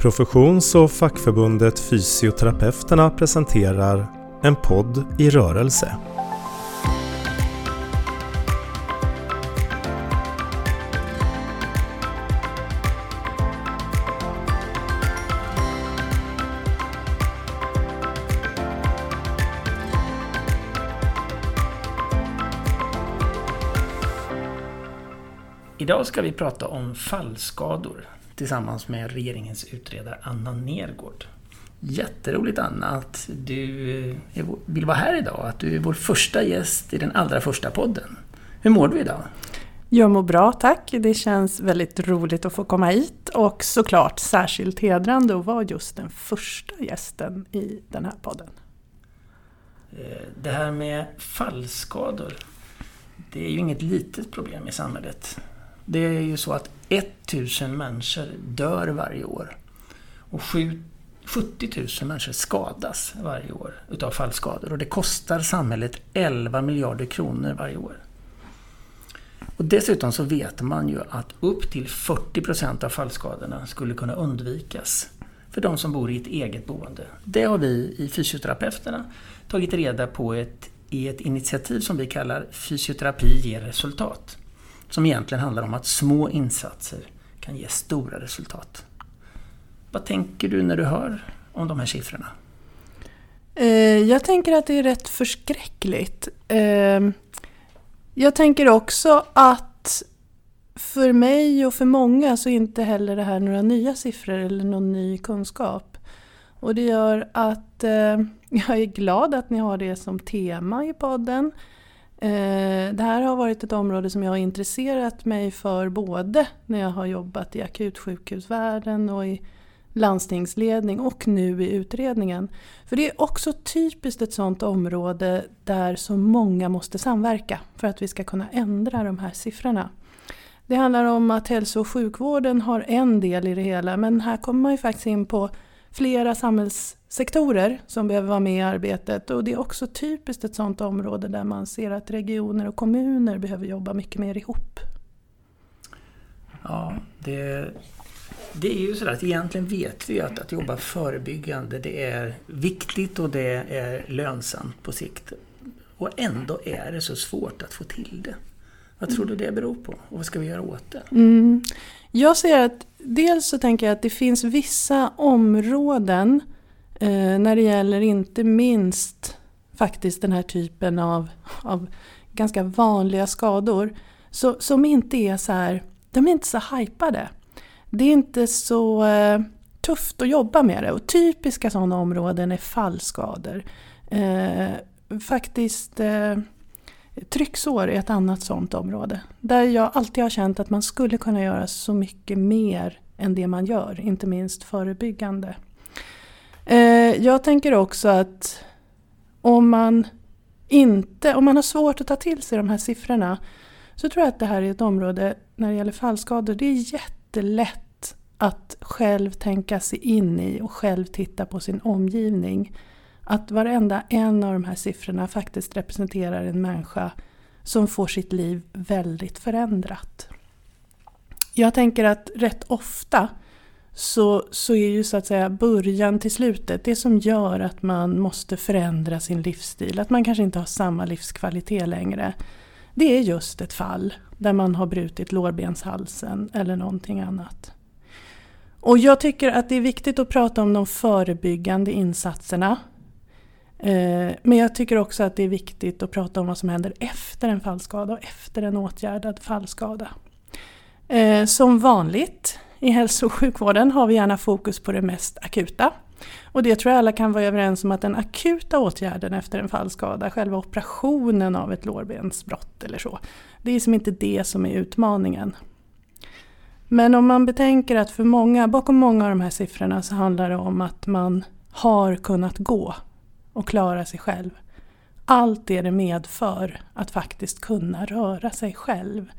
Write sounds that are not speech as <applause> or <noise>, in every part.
Professions och fackförbundet Fysioterapeuterna presenterar En podd i rörelse. Idag ska vi prata om fallskador tillsammans med regeringens utredare Anna Nergård. Jätteroligt Anna att du vill vara här idag, att du är vår första gäst i den allra första podden. Hur mår du idag? Jag mår bra, tack. Det känns väldigt roligt att få komma hit och såklart särskilt hedrande att vara just den första gästen i den här podden. Eh, det här med fallskador, det är ju inget litet problem i samhället. Det är ju så att 1000 människor dör varje år. Och 70 000 människor skadas varje år utav fallskador. Och det kostar samhället 11 miljarder kronor varje år. Och dessutom så vet man ju att upp till 40 procent av fallskadorna skulle kunna undvikas för de som bor i ett eget boende. Det har vi i Fysioterapeuterna tagit reda på ett, i ett initiativ som vi kallar Fysioterapi ger resultat. Som egentligen handlar om att små insatser kan ge stora resultat. Vad tänker du när du hör om de här siffrorna? Eh, jag tänker att det är rätt förskräckligt. Eh, jag tänker också att för mig och för många så är inte heller det här några nya siffror eller någon ny kunskap. Och det gör att eh, <laughs> jag är glad att ni har det som tema i podden. Eh, det här har varit ett område som jag har intresserat mig för både när jag har jobbat i akutsjukhusvärlden och i landstingsledning och nu i utredningen. För det är också typiskt ett sådant område där så många måste samverka för att vi ska kunna ändra de här siffrorna. Det handlar om att hälso och sjukvården har en del i det hela men här kommer man ju faktiskt in på flera samhälls samhällssektorer som behöver vara med i arbetet. Och det är också typiskt ett sådant område där man ser att regioner och kommuner behöver jobba mycket mer ihop. Ja, det, det är ju sådär att egentligen vet vi att, att jobba förebyggande det är viktigt och det är lönsamt på sikt. Och ändå är det så svårt att få till det. Vad tror du det beror på och vad ska vi göra åt det? Mm. Jag ser att dels så tänker jag att det finns vissa områden Eh, när det gäller inte minst faktiskt den här typen av, av ganska vanliga skador så, som inte är så här, de är inte så hypade. Det är inte så eh, tufft att jobba med det och typiska sådana områden är fallskador. Eh, faktiskt eh, Trycksår är ett annat sådant område. Där jag alltid har känt att man skulle kunna göra så mycket mer än det man gör, inte minst förebyggande. Eh, jag tänker också att om man, inte, om man har svårt att ta till sig de här siffrorna så tror jag att det här är ett område när det gäller fallskador. Det är jättelätt att själv tänka sig in i och själv titta på sin omgivning att varenda en av de här siffrorna faktiskt representerar en människa som får sitt liv väldigt förändrat. Jag tänker att rätt ofta så, så är ju så att säga början till slutet det som gör att man måste förändra sin livsstil, att man kanske inte har samma livskvalitet längre. Det är just ett fall där man har brutit lårbenshalsen eller någonting annat. Och jag tycker att det är viktigt att prata om de förebyggande insatserna eh, men jag tycker också att det är viktigt att prata om vad som händer efter en fallskada och efter en åtgärdad fallskada. Eh, som vanligt i hälso och sjukvården har vi gärna fokus på det mest akuta. Och det tror jag alla kan vara överens om att den akuta åtgärden efter en fallskada, själva operationen av ett lårbensbrott eller så, det är som inte det som är utmaningen. Men om man betänker att för många, bakom många av de här siffrorna så handlar det om att man har kunnat gå och klara sig själv. Allt det det medför att faktiskt kunna röra sig själv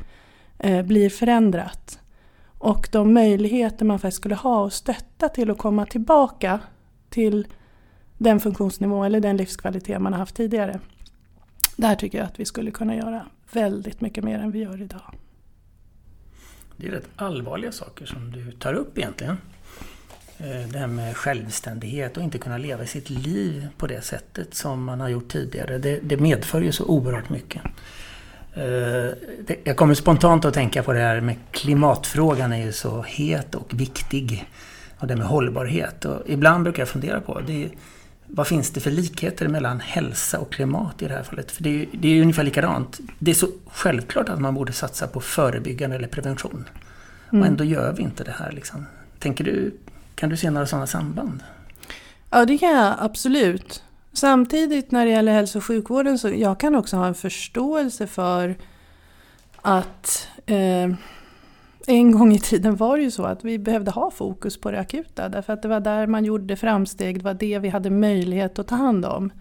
eh, blir förändrat. Och de möjligheter man faktiskt skulle ha att stötta till att komma tillbaka till den funktionsnivå eller den livskvalitet man har haft tidigare. Där tycker jag att vi skulle kunna göra väldigt mycket mer än vi gör idag. Det är rätt allvarliga saker som du tar upp egentligen. Eh, det här med självständighet och inte kunna leva sitt liv på det sättet som man har gjort tidigare. Det, det medför ju så oerhört mycket. Eh, jag kommer spontant att tänka på det här med klimatfrågan är ju så het och viktig. Och det med hållbarhet. Och ibland brukar jag fundera på det är, vad finns det för likheter mellan hälsa och klimat i det här fallet? För det är, det är ju ungefär likadant. Det är så självklart att man borde satsa på förebyggande eller prevention. Mm. Och ändå gör vi inte det här. Liksom. Tänker du, kan du se några sådana samband? Ja, det kan jag absolut. Samtidigt när det gäller hälso och sjukvården så jag kan också ha en förståelse för att eh, en gång i tiden var det ju så att vi behövde ha fokus på det akuta därför att det var där man gjorde framsteg, det var det vi hade möjlighet att ta hand om.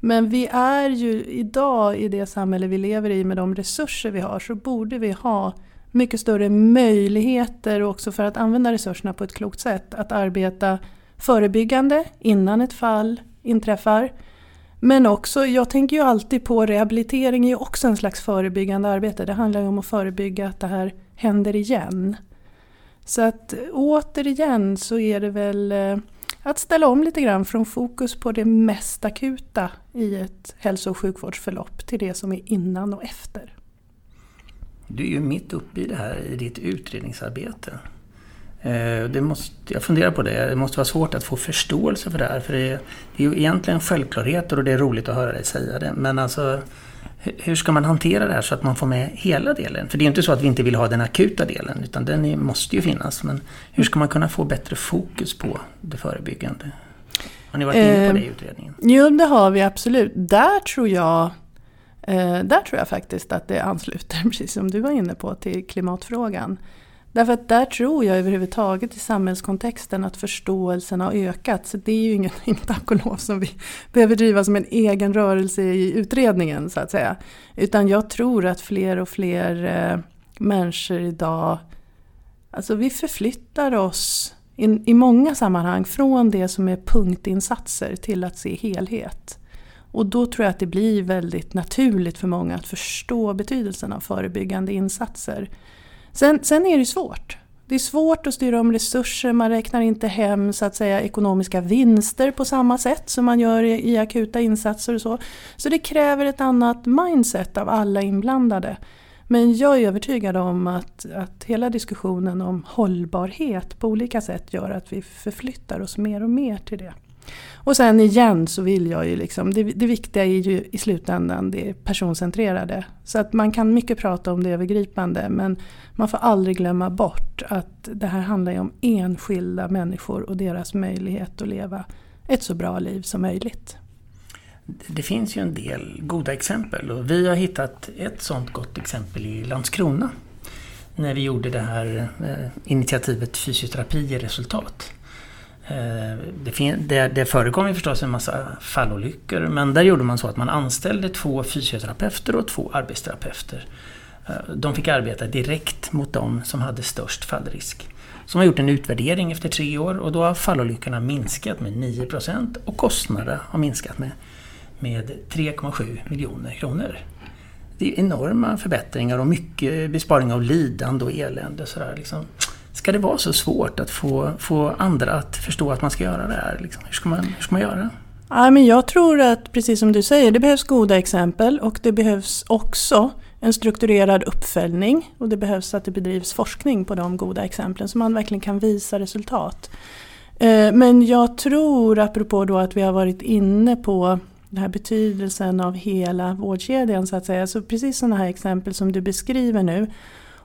Men vi är ju idag i det samhälle vi lever i med de resurser vi har så borde vi ha mycket större möjligheter också för att använda resurserna på ett klokt sätt. Att arbeta förebyggande innan ett fall inträffar. Men också, jag tänker ju alltid på rehabilitering är ju också en slags förebyggande arbete. Det handlar ju om att förebygga att det här händer igen. Så att eh, återigen så är det väl eh, att ställa om lite grann från fokus på det mest akuta i ett hälso och sjukvårdsförlopp till det som är innan och efter. Du är ju mitt uppe i det här i ditt utredningsarbete. Eh, det måste, jag funderar på det. Det måste vara svårt att få förståelse för det här. För det är, det är ju egentligen självklarheter och det är roligt att höra dig säga det. Men alltså, hur ska man hantera det här så att man får med hela delen? För det är ju inte så att vi inte vill ha den akuta delen, utan den måste ju finnas. Men hur ska man kunna få bättre fokus på det förebyggande? Har ni varit inne på det i utredningen? Eh, jo, det har vi absolut. Där tror jag Eh, där tror jag faktiskt att det ansluter, <laughs> precis som du var inne på, till klimatfrågan. Därför att där tror jag överhuvudtaget i samhällskontexten att förståelsen har ökat. Så det är ju inget, <laughs> tack och lov som vi behöver driva som en egen rörelse i utredningen så att säga. Utan jag tror att fler och fler eh, människor idag, alltså vi förflyttar oss in, i många sammanhang från det som är punktinsatser till att se helhet. Och då tror jag att det blir väldigt naturligt för många att förstå betydelsen av förebyggande insatser. Sen, sen är det svårt. Det är svårt att styra om resurser, man räknar inte hem så att säga ekonomiska vinster på samma sätt som man gör i, i akuta insatser och så. Så det kräver ett annat mindset av alla inblandade. Men jag är övertygad om att, att hela diskussionen om hållbarhet på olika sätt gör att vi förflyttar oss mer och mer till det. Och sen igen så vill jag ju liksom, det, det viktiga är ju i slutändan det personcentrerade. Så att man kan mycket prata om det övergripande men man får aldrig glömma bort att det här handlar ju om enskilda människor och deras möjlighet att leva ett så bra liv som möjligt. Det finns ju en del goda exempel och vi har hittat ett sådant gott exempel i Landskrona. När vi gjorde det här eh, initiativet Fysioterapi i resultat. Eh, det, det, det förekom ju förstås en massa fallolyckor men där gjorde man så att man anställde två fysioterapeuter och två arbetsterapeuter. Eh, de fick arbeta direkt mot de som hade störst fallrisk. Så man har gjort en utvärdering efter tre år och då har fallolyckorna minskat med 9% och kostnaderna har minskat med, med 3,7 miljoner kronor. Det är enorma förbättringar och mycket besparing av lidande och elände. Sådär, liksom. Ska det vara så svårt att få, få andra att förstå att man ska göra det här? Liksom? Hur, ska man, hur ska man göra? Ja, men jag tror att, precis som du säger, det behövs goda exempel och det behövs också en strukturerad uppföljning och det behövs att det bedrivs forskning på de goda exemplen så man verkligen kan visa resultat. Eh, men jag tror, apropå då att vi har varit inne på den här betydelsen av hela vårdkedjan så att säga, så precis sådana här exempel som du beskriver nu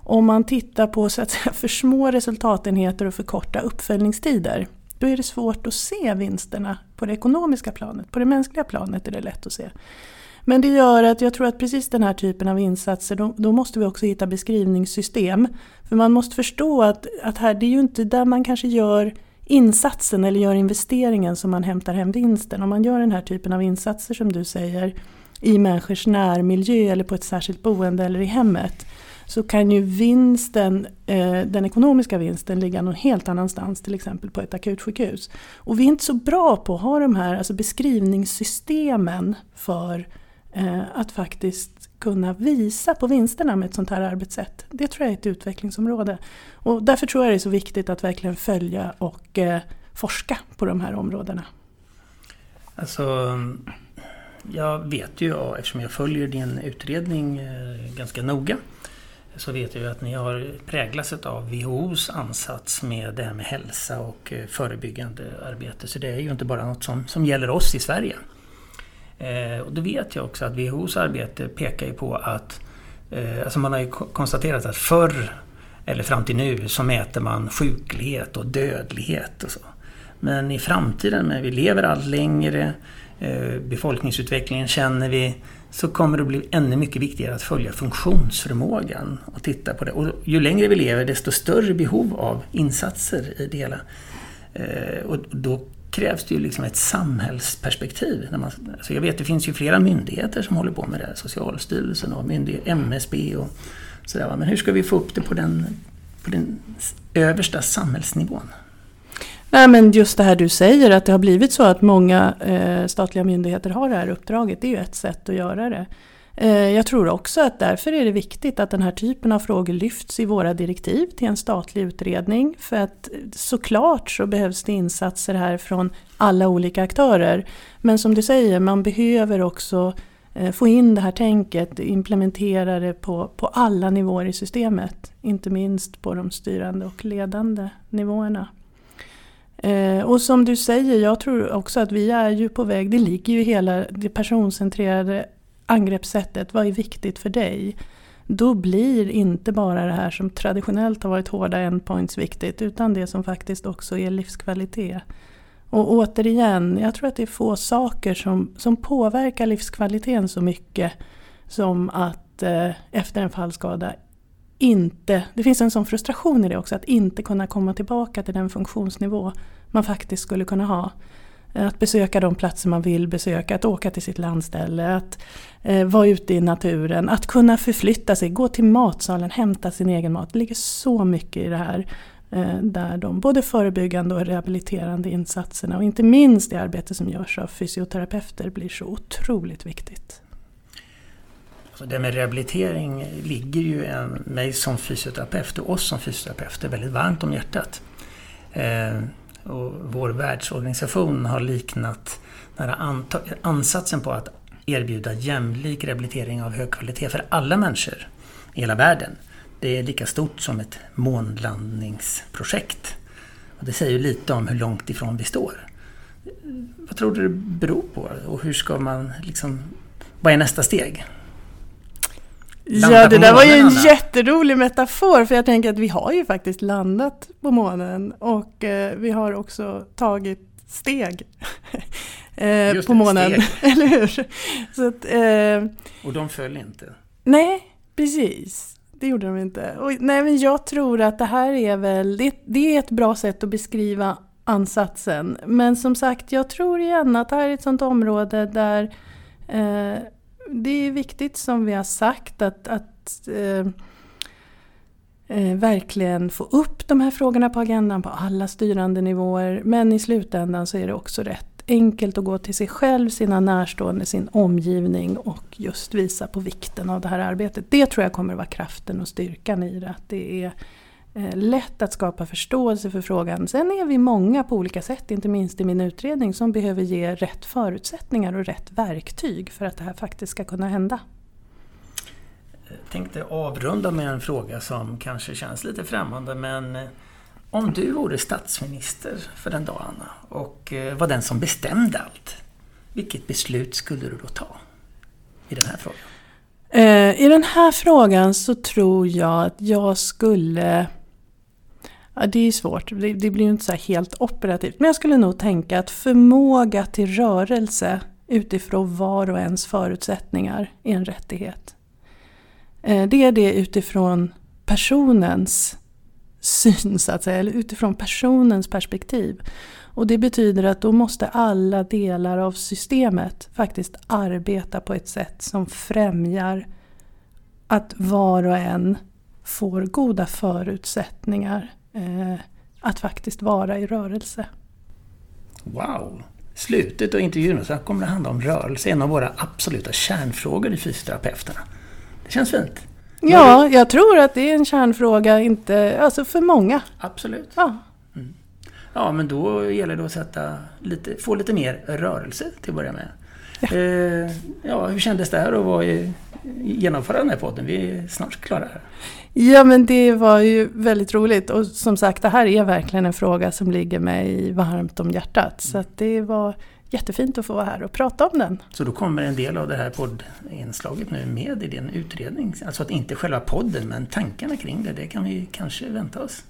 om man tittar på så att säga, för små resultatenheter och för korta uppföljningstider då är det svårt att se vinsterna på det ekonomiska planet. På det mänskliga planet är det lätt att se. Men det gör att jag tror att precis den här typen av insatser, då, då, måste vi också hitta beskrivningssystem. För man måste förstå att, att här, det är ju inte där man kanske gör insatsen eller gör investeringen som man hämtar hem vinsten. Om man gör den här typen av insatser som du säger i människors närmiljö eller på ett särskilt boende eller i hemmet så kan ju vinsten, eh, den ekonomiska vinsten ligga någon helt annanstans, till exempel på ett akutsjukhus. Och vi är inte så bra på att ha de här alltså beskrivningssystemen för eh, att faktiskt kunna visa på vinsterna med ett sånt här arbetssätt. Det tror jag är ett utvecklingsområde. Och därför tror jag det är så viktigt att verkligen följa och eh, forska på de här områdena? Alltså, jag vet ju, eftersom jag följer din utredning eh, ganska noga, så vet jag ju att ni har präglats av WHOs ansats med det här med hälsa och eh, förebyggande arbete. Så det är ju inte bara något som, som gäller oss i Sverige. Eh, och då vet jag också att WHOs arbete pekar ju på att eh, alltså man har ju konstaterat att förr eller fram till nu så mäter man sjuklighet och dödlighet och så. Men i framtiden när vi lever allt längre, eh, befolkningsutvecklingen känner vi, så kommer det bli ännu mycket viktigare att följa funktionsförmågan och titta på det. Och ju längre vi lever desto större behov av insatser i det hela. Eh, och då krävs det ju liksom ett samhällsperspektiv. När man, alltså jag vet det finns ju flera myndigheter som håller på med det. här, Socialstyrelsen och MSB och sådär. Men hur ska vi få upp det på den, på den översta samhällsnivån? Nej, men just det här du säger att det har blivit så att många eh, statliga myndigheter har det här uppdraget. Det är ju ett sätt att göra det. Eh, jag tror också att därför är det viktigt att den här typen av frågor lyfts i våra direktiv till en statlig utredning. För att såklart så behövs det insatser här från alla olika aktörer. Men som du säger, man behöver också eh, få in det här tänket, implementera det på, på alla nivåer i systemet. Inte minst på de styrande och ledande nivåerna. Eh, och som du säger, jag tror också att vi är ju på väg, det ligger ju i hela det personcentrerade angreppssättet, vad är viktigt för dig? Då blir inte bara det här som traditionellt har varit hårda endpoints viktigt, utan det som faktiskt också är livskvalitet. Och återigen, jag tror att det är få saker som, som påverkar livskvaliteten så mycket som att eh, efter en fallskada inte, det finns en sån frustration i det också, att inte kunna komma tillbaka till den funktionsnivå man faktiskt skulle kunna ha. Eh, att besöka de platser man vill besöka, att åka till sitt landställe, att eh, vara ute i naturen, att kunna förflytta sig, gå till matsalen, hämta sin egen mat. Det ligger så mycket i det här. Eh, där de både förebyggande och rehabiliterande insatserna och inte minst det arbete som görs av fysioterapeuter blir så otroligt viktigt. Det med rehabilitering ligger ju en, mig som fysioterapeut och oss som fysioterapeuter väldigt varmt om hjärtat. Eh, och vår världsorganisation har liknat ansatsen på att erbjuda jämlik rehabilitering av hög kvalitet för alla människor i hela världen. Det är lika stort som ett månlandningsprojekt. Och det säger ju lite om hur långt ifrån vi står. Vad tror du det beror på? Och hur ska man liksom... Vad är nästa steg? Ja, det där var ju en Anna. jätterolig metafor för jag tänker att vi har ju faktiskt landat på månen och eh, vi har också tagit steg <laughs> eh, på månen. Steg. <laughs> Eller hur? Så att, eh, och de föll inte? Nej, precis. Det gjorde de inte. Och, nej, men jag tror att det här är väl, det, det är ett bra sätt att beskriva ansatsen. Men som sagt, jag tror igen att det här är ett sånt område där eh, det är viktigt som vi har sagt att, att eh, eh, verkligen få upp de här frågorna på agendan på alla styrande nivåer. Men i slutändan så är det också rätt enkelt att gå till sig själv, sina närstående, sin omgivning och just visa på vikten av det här arbetet. Det tror jag kommer att vara kraften och styrkan i det. Att det är lätt att skapa förståelse för frågan. Sen är vi många på olika sätt, inte minst i min utredning, som behöver ge rätt förutsättningar och rätt verktyg för att det här faktiskt ska kunna hända. Jag tänkte avrunda med en fråga som kanske känns lite främmande men eh, om du vore statsminister för en dag Anna och eh, var den som bestämde allt, vilket beslut skulle du då ta i den här frågan? I den här frågan så tror jag att jag skulle Ja, det är svårt, det, det blir ju inte så helt operativt. Men jag skulle nog tänka att förmåga till rörelse utifrån var och ens förutsättningar är en rättighet. Eh, det är det utifrån personens syn, så att säga, eller utifrån personens perspektiv. Och det betyder att då måste alla delar av systemet faktiskt arbeta på ett sätt som främjar att var och en får goda förutsättningar eh, att faktiskt vara i rörelse. Wow! Slutet av intervjun så kommer det handla om rörelse, en av våra absoluta kärnfrågor i fysioterapeuterna. Det känns fint. Ja, jag tror att det är en kärnfråga, inte, alltså för många. Absolut. Ja. Mm. Ja, men då gäller det att sätta lite, få lite mer rörelse till att börja med. Ja. Eh, ja, hur kändes det här att vara i, genomföra den här podden? Vi är snart klara här. Ja, men det var ju väldigt roligt och som sagt, det här är verkligen en fråga som ligger mig varmt om hjärtat. Så att det var jättefint att få vara här och prata om den. Så då kommer en del av det här poddinslaget nu med i din utredning? Alltså att inte själva podden, men tankarna kring det, det kan vi kanske vänta oss?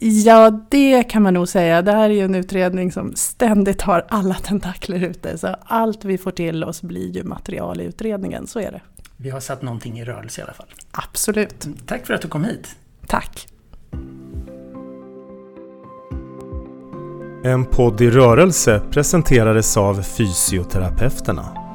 Ja, det kan man nog säga. Det här är ju en utredning som ständigt har alla tentakler ute. Så allt vi får till oss blir ju material i utredningen, så är det. Vi har satt någonting i rörelse i alla fall. Absolut. Mm, tack för att du kom hit. Tack. En podd i rörelse presenterades av Fysioterapeuterna